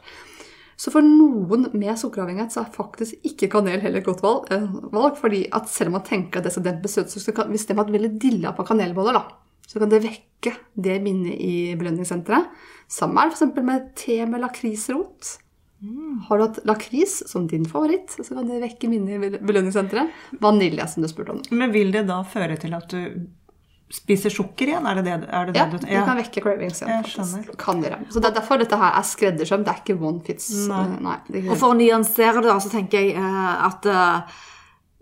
Så for noen med sukkeravhengighet så er faktisk ikke kanel heller et godt valg. eh, valg fordi at selv om man tenker at det skal dempe søtsukker, så kan, hvis de har veldig dilla på kanelboller, da, så kan det vekke det minnet i belønningssenteret. Samme er det f.eks. med te med lakrisrot. Har du hatt lakris som din favoritt, så kan det vekke minnet i belønningssenteret. Vanilje, som du spurte om. Men vil det da føre til at du spiser sukker igjen? Er det det, er det, Ja, det du det kan vekke cravings. igjen. Jeg faktisk. Kan gjøre. Så det er derfor dette her er skreddersøm. Det er ikke one fits. Nei. Nei, er Og for å nyansere det, så tenker jeg eh, at eh,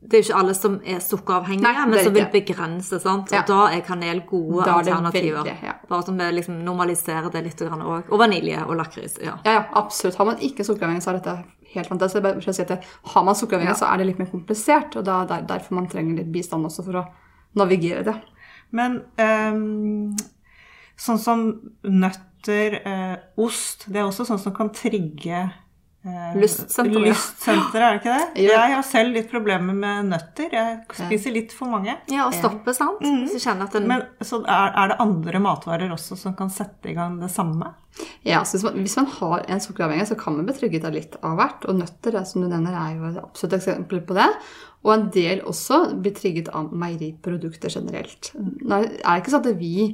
det er jo ikke alle som er sukkeravhengige, Nei, men som vil begrense. sant? Ja. Og da er kanel gode er alternativer. veldig, ja. Bare som vi liksom normaliserer det litt òg. Og vanilje og lakris. Ja. Ja, ja, absolutt. Har man ikke sukkeravhengig, så er dette helt fantastisk. Har man sukkeravhengighet, så er det litt mer komplisert. Og da er derfor man trenger litt bistand også for å navigere det. Men um, sånn som nøtter, uh, ost, det er også sånn som kan trigge eh, Lystsenteret. lystsenteret, er det ikke det? Ja. Jeg har selv litt problemer med nøtter. Jeg spiser litt for mange. ja, og stoppe, sant? Mm. kjenner at den Men så er, er det andre matvarer også som kan sette i gang det samme? Ja, så hvis man, hvis man har en sukkeravhengighet, så kan man bli trygget av litt av hvert. Og nøtter, som du nevner, er jo et absolutt eksempel på det. Og en del også blir trigget av meieriprodukter generelt. Det er ikke sånn at vi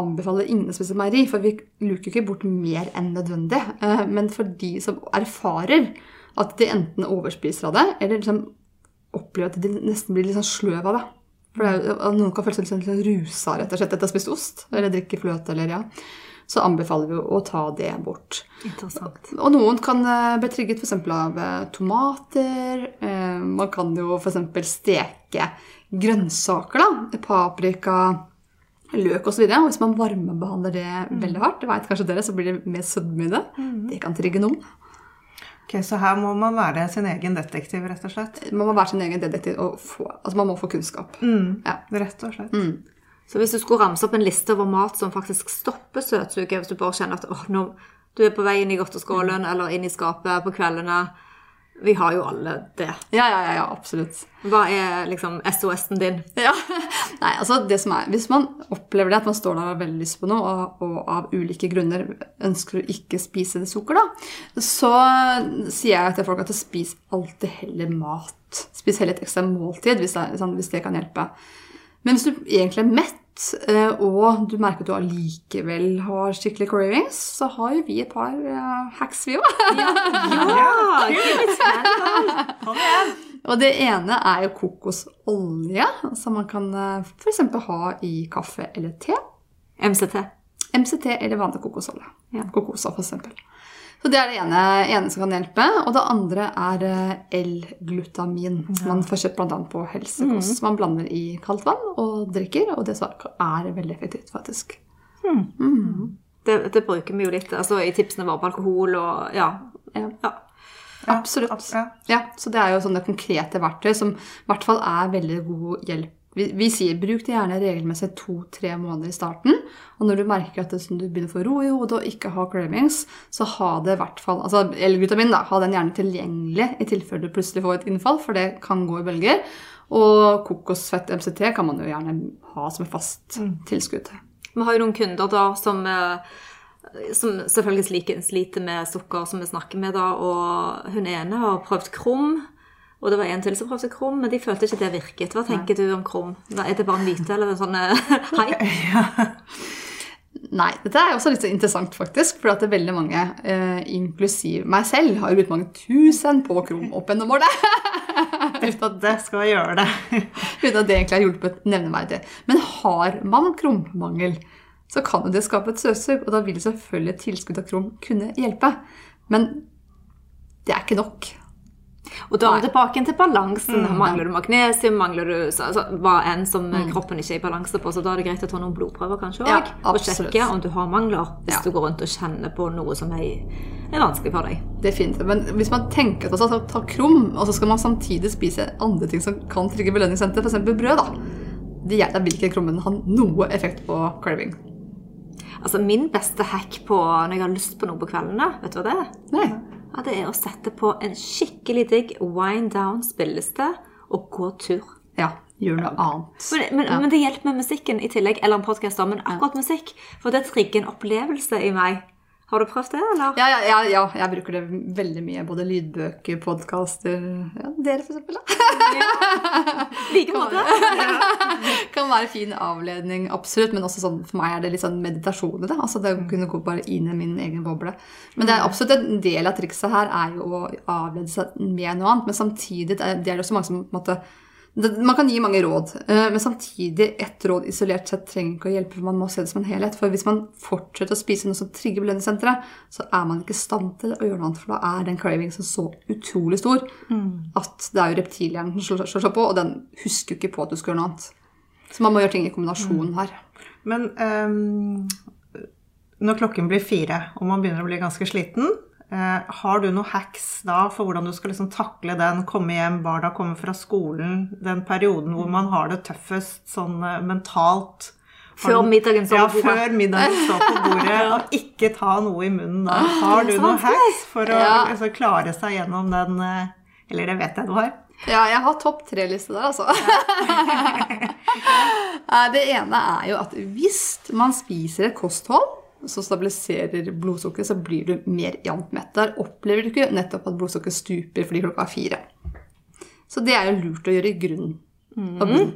anbefaler ingen å spise meieri, for vi luker ikke bort mer enn nødvendig. Eh, men for de som erfarer at de enten overspiser av det, eller liksom opplever at de nesten blir litt sånn sløv av det. For det er, noen kan føle seg litt sånn rusa rett og slett etter å ha spist ost, eller drikke fløte, eller ja så anbefaler vi å ta det bort. Interessant. Og noen kan eh, bli trigget f.eks. av eh, tomater. Man kan jo f.eks. steke grønnsaker. da, Paprika, løk osv. Hvis man varmebehandler det mm. veldig hardt, det vet kanskje dere, så blir det mer sødme i det. Mm. Det kan trigge noen. Ok, Så her må man være sin egen detektiv, rett og slett? Man må være sin egen detektiv og få, altså man må få kunnskap. Mm. Ja. Rett og slett. Mm. Så hvis du skulle ramse opp en liste over mat som faktisk stopper søtsuget, hvis du bare kjenner at oh, nå, du er på vei inn i godteskålen eller inn i skapet på kveldene Vi har jo alle det. Ja, ja, ja, absolutt. Hva er liksom SOS-en din? Ja, nei, altså det som er, Hvis man opplever det at man står der og har veldig lyst på noe, og, og, av ulike grunner ønsker å ikke spise det sukker, da, så sier jeg til folk at spis alltid heller mat. Spis heller et ekstra måltid hvis det, hvis det kan hjelpe. Men hvis du egentlig er mett, eh, og du merker at du allikevel har skikkelig cravings, så har jo vi et par uh, hacks, vi òg. ja, ja og det ene er jo kokosolje, som man kan eh, f.eks. ha i kaffe eller te. MCT. MCT eller vanlig kokosolje. Ja. Kokosa, f.eks. Så Det er det ene, ene, som kan hjelpe. Og det andre er eh, L-glutamin, som man får kjøpt bl.a. på helsekost. Mm. Man blander i kaldt vann og drikker, og det er veldig effektivt, faktisk. Mm. Mm. Det, det, bruker vi jo litt altså, i tipsene våre på alkohol og ja. ja. ja. Absolutt. Ja, så det er jo sånne konkrete verktøy som i hvert fall er veldig god hjelp vi, vi, sier bruk det gjerne regelmessig to-tre måneder i starten. Og når du merker at det, du begynner å få ro i hodet og ikke ha cravings, så ha det i hvert fall altså L-glutamin, da, ha den gjerne tilgjengelig i tilfelle du plutselig får et innfall, for det kan gå i bølger. Og kokosfett MCT kan man jo gjerne ha som et fast mm. tilskudd. Vi har jo noen kunder da som eh, som selvfølgelig sliter med sukker, som vi snakker med, da, og hun ene har prøvd krum. Og det var en til som prøvde krum, men de følte ikke det virket. Hva tenker Nei. du om krum? Er det bare en myte eller en sånn eh, hype? Ja. Nei, dette er også litt så interessant, faktisk. For at det er veldig mange, eh, inklusiv meg selv, har brukt mange tusen på krum opp gjennom året. Uten at det skal gjøre det. Uten at det egentlig har hjulpet nevneverdig. Men har man krummangel, så kan jo det skape et søtsug, og da vil selvfølgelig et tilskudd av krum kunne hjelpe. Men det er ikke nok. Og da er vi tilbake til balansen. Mm. Mangler du magnesium, mangler du altså, hva enn som mm. kroppen ikke er i balanse på. Så da er det greit å ta noen blodprøver kanskje òg. Ja, og sjekke om du har mangler hvis ja. du går rundt og kjenner på noe som er, er vanskelig for deg. Definitivt. Men hvis man tenker at man tar krum, og så skal man samtidig spise andre ting som kan trygge belønningssenter, f.eks. brød, da. gjelder hvilken krummen har noe effekt på craving. Altså, Min beste hack på når jeg har lyst på noe på kveldene, vet du hva det er? Nei ja, det er å sette på en skikkelig digg wind down-spilleliste og gå tur. Ja, gjør noe annet. Men, men, ja. men, det hjelper med musikken i tillegg, eller en podkast, men akkurat musikk. For det trigger en opplevelse i meg har du prøvd det, eller? Ja, ja, ja, ja, jeg bruker det veldig mye. Både lydbøker, podkaster ja, Dere, for eksempel. Ja. Like måte. kan være fin avledning, absolutt. Men også sånn, for meg er det litt sånn meditasjon i det. Altså det å kunne gå bare inn i min egen boble. Men det er absolutt en del av trikset her er jo å avlede seg med noe annet. Men samtidig det er det også mange som på en måte man kan gi mange råd, eh, men samtidig ett råd isolert sett trenger ikke å hjelpe. for Man må se det som en helhet. For hvis man fortsetter å spise noe som trigger belønningssenteret, så er man ikke i stand til å gjøre noe annet. For da er den cravingen så utrolig stor mm. at det er jo reptilhjernen som slår seg på, og den husker jo ikke på at du skal gjøre noe annet. Så man må gjøre ting i kombinasjon mm. her. Men um, når klokken blir fire, og man begynner å bli ganske sliten har du noen hacks da for hvordan du skal liksom takle den, komme hjem, barna kommer fra skolen, den perioden hvor man har det tøffest sånn eh, mentalt? Før middagen står på bordet. Ja, før middagen står på bordet, og ikke ta noe i munnen da. Ah, har du noen hacks for å ja. altså, klare seg gjennom den eh, Eller det vet jeg du har. Ja, jeg har topp tre-liste der, altså. det ene er jo at hvis man spiser et kosthold som stabiliserer blodsukkeret, så blir du mer jevnt mett. Der opplever du ikke nettopp at blodsukkeret stuper fordi klokka er fire. Så det er jo lurt å gjøre i grunnen. Mm.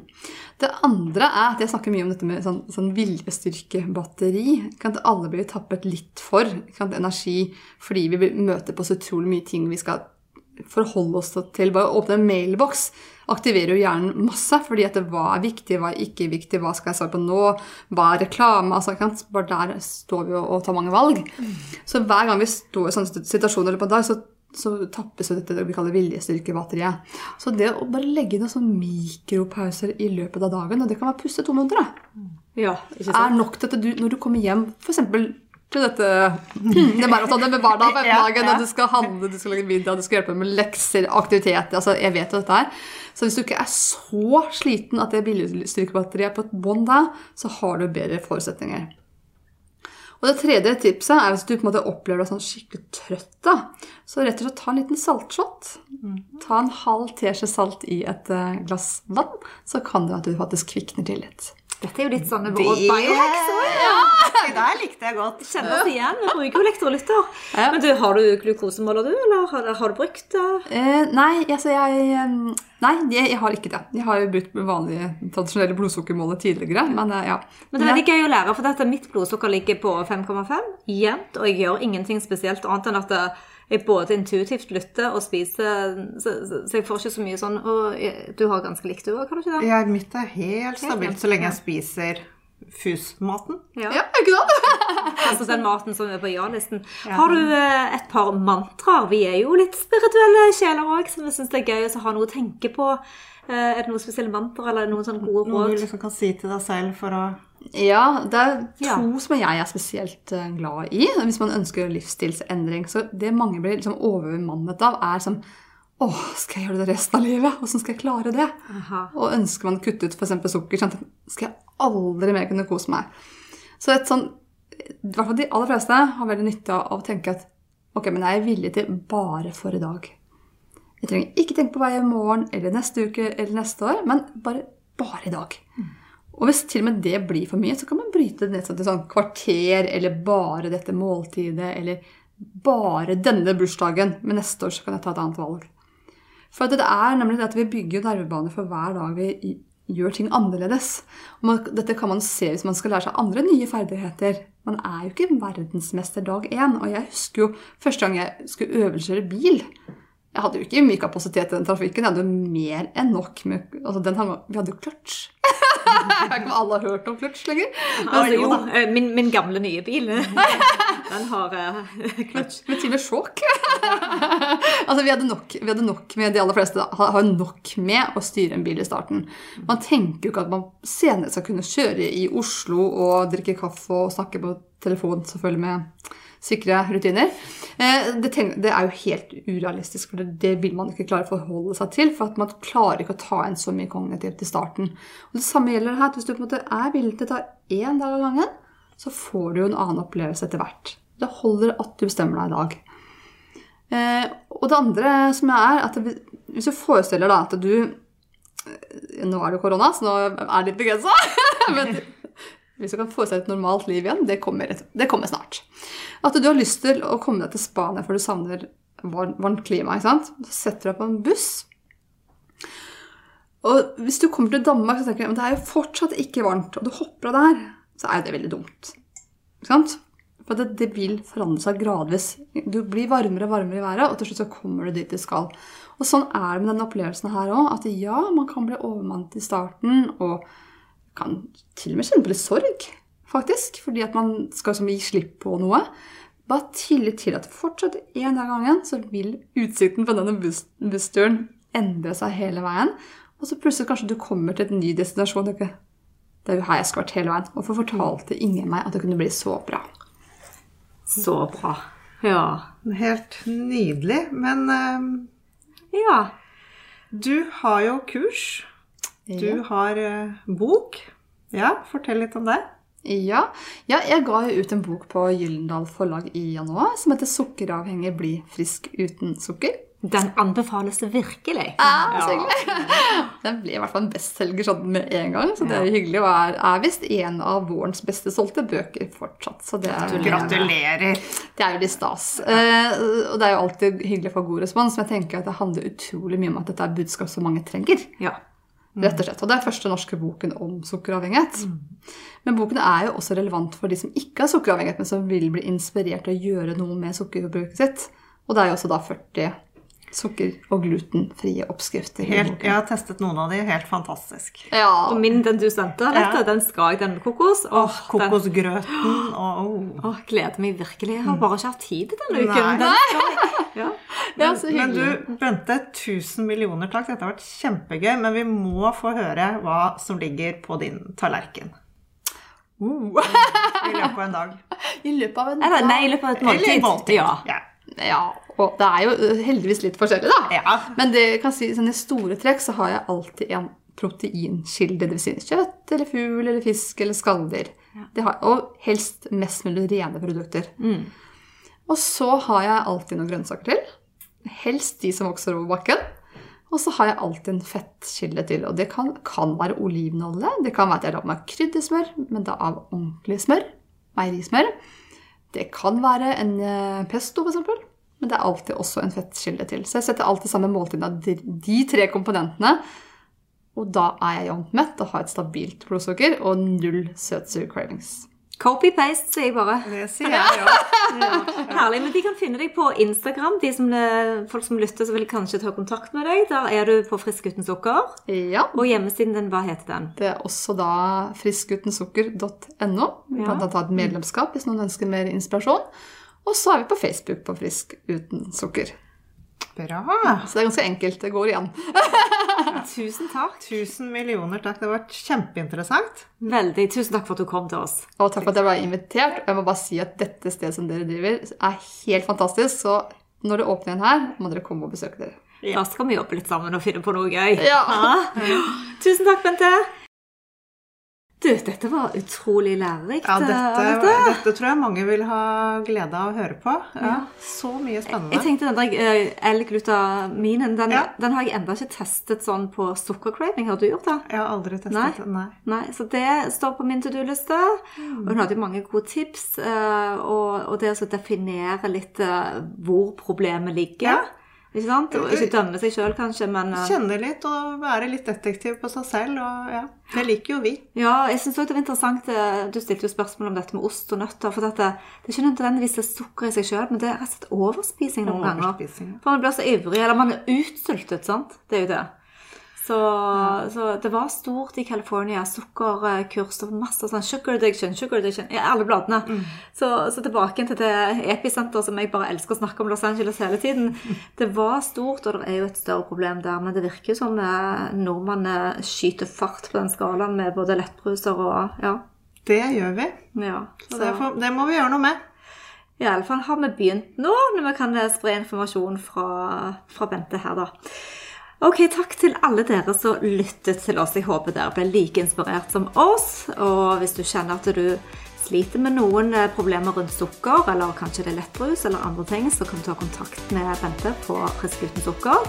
Det andre er at jeg snakker mye om dette med sånn, sånn viljestyrkebatteri. Kan alle bli tappet litt for kan, energi fordi vi møter på så utrolig mye ting vi skal forholde oss til. Bare åpne en mailboks aktiverer jo hjernen masse. fordi at hva er viktig, hva er ikke viktig, hva skal jeg svare på nå, hva er reklame? altså Bare der står vi og, tar mange valg. Så hver gang vi står i sånne situasjoner på en dag, så, så tappes jo dette vi kaller viljestyrkebatteriet. Så det å bare legge inn sånne mikropauser i løpet av dagen, og det kan være puste to minutter, ja, er nok til at du, når du kommer hjem f.eks til dette det maratonet med barna på ettermiddagen. ja, ja. Du skal handle, du skal lage middag, du skal hjelpe med lekser, aktiviteter. altså Jeg vet jo dette her. Så hvis du ikke er så sliten at det viljestyrkebatteriet er på et bånd da, så har du bedre forutsetninger. Og det tredje tipset er hvis du på en måte opplever deg sånn skikkelig trøtt. da, Så rett og slett ta en liten saltshot. Ta en halv teskje salt i et eh, glass vann, så kan det at du faktisk kvikner til litt. Dette er jo litt sånn biohacks òg. Ja. Det der likte jeg godt. Kjenner oss igjen. Vi bruker jo elektrolytter. Ja. Men du, har du glukosemåler, du? Eller har, har du brukt det? Eh, nei, altså jeg Nei, jeg, jeg, har ikke det. Jeg har jo brukt vanlige tradisjonelle blodsukkermåler tidligere. Men eh, ja. Men det er veldig gøy å lære, for dette, mitt blodsukker ligger på 5,5 jevnt, og jeg gjør ingenting spesielt annet enn at det, jeg både intuitivt lytter og spiser, så, så, så, jeg får ikke så mye sånn Og du har ganske likt du òg, har du ikke det? Ja, mitt er helt stabilt så lenge jeg spiser FUS-maten. Ja. ja, ikke sant? altså den maten som er på ja-listen. Ja. Har du eh, et par mantraer? Vi er jo litt spirituelle sjeler òg, så vi syns det er gøy å ha noe å tenke på. Eh, er det noen spesielle mantra eller noen sånne gode råd? Noe du liksom kan si til deg selv for å ja, det er to ja. som jeg er spesielt eh, glad i hvis man ønsker livsstilsendring. Så det mange blir liksom overmannet av, er sånn Å, skal jeg gjøre det resten av livet? Åssen skal jeg klare det? Aha. Og ønsker man å kutte ut f.eks. sukker, sånn skal jeg aldri mer kunne kose meg. Så et sånn, i hvert fall de aller fleste har veldig nytte av å tenke at ok, men jeg er villig til bare for i dag. Jeg trenger ikke tenke på gjør i morgen eller neste uke eller neste år, men bare, bare i dag. Og hvis til og med det blir for mye, så kan man bryte det ned til sånn kvarter, eller bare dette måltidet, eller bare denne bursdagen, men neste år så kan jeg ta et annet valg. For det er nemlig det at vi bygger nervebaner for hver dag vi gjør ting annerledes. Og dette kan man se hvis man skal lære seg andre nye ferdigheter. Man er jo ikke verdensmester dag én. Og jeg husker jo første gang jeg skulle øvelseskjøre bil. Jeg hadde jo ikke mye kapasitet i den trafikken. Jeg hadde jo mer enn nok. Med, altså den, vi hadde jo kløtsj. Jeg vet ikke om alle har hørt om kløtsj lenger. Altså, jo, eh, min, min, gamle nye bil, den har uh, kløtsj. Med til og med sjokk. altså, vi hadde, nok, vi hadde, nok, med de aller fleste har nok med å styre en bil i starten. Man tenker jo ikke at man senere skal kunne kjøre i Oslo og drikke kaffe og snakke på telefon, selvfølgelig med sikre rutiner. Eh, det, er jo helt urealistisk, for det vil man ikke klare å forholde seg til. For at man klarer ikke å ta inn så mye kognitivt i starten. Og Det samme gjelder her. Hvis du på en måte er villig til å ta én dag av gangen, så får du jo en annen opplevelse etter hvert. Det holder at du bestemmer deg i dag. Eh, og det andre som er at hvis du forestiller deg at du eh, Nå er det korona, så nå er det litt begrensa. Hvis du kan få seg et normalt liv igjen, det kommer, det kommer, snart. At du har lyst til å komme deg til Spania for du savner varmt klima. ikke sant? Så setter du deg på en buss. Og hvis du kommer til Danmark så tenker du, at det er jo fortsatt ikke varmt, og du hopper av der, så er jo det veldig dumt. Ikke sant? For det, det, vil forandre seg gradvis. Du blir varmere og varmere i været, og til slutt så kommer du dit du skal. Og sånn er det med denne opplevelsen her òg. At ja, man kan bli overmannet i starten. og kan til og med kjenne på litt sorg, faktisk. Fordi at man skal gi slipp på noe. Bare tillit til at fortsatt en dag av gangen så vil utsikten på denne buss bussturen endre seg hele veien. Og så plutselig kanskje du kommer til et ny destinasjon. Det er jo her jeg skulle vært hele veien. Hvorfor fortalte ingen meg at det kunne bli så bra? Så bra. Ja. Helt nydelig. Men uh, Ja. Du har jo kurs du ja. har uh, bok. Ja, fortell litt om det. Ja. ja. jeg ga ut en bok på Gyllendal forlag i januar som heter 'Sukkeravhengig bli frisk uten sukker'. Den anbefales virkelig. Ja, så hyggelig. Den ble i hvert fall en bestselger sånn med en gang, så det er hyggelig. Og er, er visst en av vårens beste solgte bøker fortsatt. Så det er, Gratulerer. det er jo litt stas. Eh, og det er jo alltid hyggelig å få god respons, men jeg tenker at det handler utrolig mye om at dette er budskap som mange trenger. Ja. Rett og slett. Og det er første norske boken om sukkeravhengighet. Men boken er jo også relevant for de som ikke har sukkeravhengighet, men som vil bli inspirert til å gjøre noe med sukkerforbruket sitt. Og det er jo også da 40 sukker- og glutenfrie oppskrifter. Helt, jeg har testet noen av de, helt fantastisk. Ja. Og min, den du sendte, vet du, Ja. den skal jeg, den med kokos. Åh, oh, Kokosgrøten og oh. åh, gleder meg virkelig. Jeg har bare ikke hatt tid denne uken. Nei. Den skal. Ja. Men hyggelig. du, Bente, tusen millioner takk. Dette har vært kjempegøy. Men vi må få høre hva som ligger på din tallerken. Uh. I løpet av en dag. I løpet av en Eller, nei, i løpet av et måltid. Eller måltid. Ja. Ja. Ja, og det er jo uh, heldigvis litt forskjellig, da. Ja. Men det kan si, sånn, i store trekk så har jeg alltid en proteinkilde. Dvs. Si kjøtt eller fugl eller fisk eller skalldyr. Ja. og helst mest mulig rene produkter. Og så har jeg alltid noen grønnsaker til. Helst de som vokser over bakken. Og så har jeg alltid en fettkilde til. Og det kan, kan være olivenolje. Det kan være at jeg lager meg kryddersmør, men da av ordentlig smør. Meierismør. Det kan være en eh, pesto, f.eks. Men det er alltid også en fettkilde til. Så jeg setter alltid sammen måltidene av de, tre komponentene. Og da er jeg jevnt mett og har et stabilt blodsukker og null søtsuge cravings. Copy-paste, sier jeg bare. Det sier jeg ja. Herlig. Men de kan finne deg på Instagram. De som, eh, folk som lytter, så vil kanskje ta kontakt med deg. Der er du på Frisk uten sukker. Ja. Og hjemmesiden din, hva heter den? Det er også da friskutensukker.no. Vi kan da ta et medlemskap hvis noen ønsker mer inspirasjon. Og så er vi på Facebook på Frisk uten sukker. Bra. Så det er ganske enkelt. Det går igjen. Tusen takk. Tusen millioner takk. Det har vært kjempeinteressant. Veldig. Tusen takk for at du kom til oss. Og takk for at jeg ble invitert. Og jeg må bare si at dette stedet som dere driver, er helt fantastisk. Så når det åpner igjen her, må dere komme og besøke dere. Da skal vi jobbe litt sammen og finne på noe gøy. Ja. Tusen takk, Bente. Du, dette var utrolig lærerikt. Ja, dette, dette. dette tror jeg mange vil ha glede av å høre på. Ja, Så mye spennende. Jeg tenkte den der uh, L-glutaminen, den, Ja. den har jeg enda ikke testet sånn på sukkercraving. Har du gjort det? Jeg har aldri testet Nei. det. Nei. Nei, så det står på min to do-liste. Og hun hadde jo mange gode tips. eh, og, og det å definere litt eh, hvor problemet ligger. Ja. Ikke sant? Og ikke dømme seg sjøl, kanskje, men eh, Kjenne litt og være litt detektiv på seg selv. Og ja, det liker jo vi. Ja, jeg synes også det var interessant eh, Du stilte jo spørsmål om dette med ost og nøtter. For dette, det er ikke nødvendigvis det er sukker i seg sjøl, men det er rett og slett overspising noen ganger. Overspising. For man blir så ivrig, eller man er utsultet, sant. Det er jo det. Så, så det var stort i California. Sukkerkurs og masse sånn sugar addiction, sugar addiction i alle bladene. Så, så tilbake til det episenteret som jeg bare elsker å snakke om Los Angeles hele tiden. Det var stort, og det er jo et større problem der, men det virker som eh, nordmennene skyter fart på den skalaen med både lettbruser og ja. Det gjør vi. ja. Så det, får, det må vi gjøre noe med. I alle fall har vi begynt nå, når vi kan spre informasjon fra, fra Bente her, da. Ok, Takk til alle dere som lyttet til oss. Jeg håper dere ble like inspirert som oss. Og hvis du kjenner at du sliter med noen eh, problemer rundt sukker, eller kanskje det er lettbrus eller andre ting, så kan du ta kontakt med Bente på Frisk uten sukker.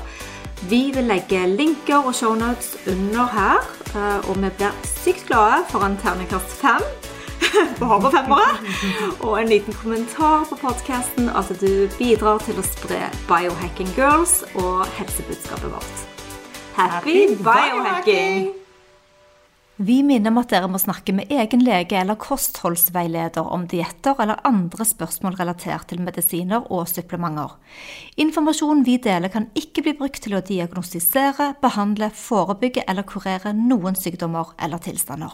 Vi vil legge linker og shownotes under her, eh, og vi blir sykt glade for en terningkast fem og femmere. Og en liten kommentar på podkasten at du bidrar til å spre Biohacking Girls og helsebudskapet vårt. Happy biohacking! Vi minner om at dere må snakke med egen lege eller kostholdsveileder om dietter eller andre spørsmål relatert til medisiner og supplementer. Informasjonen vi deler kan ikke bli brukt til å diagnostisere, behandle, forebygge eller kurere noen sykdommer eller tilstander.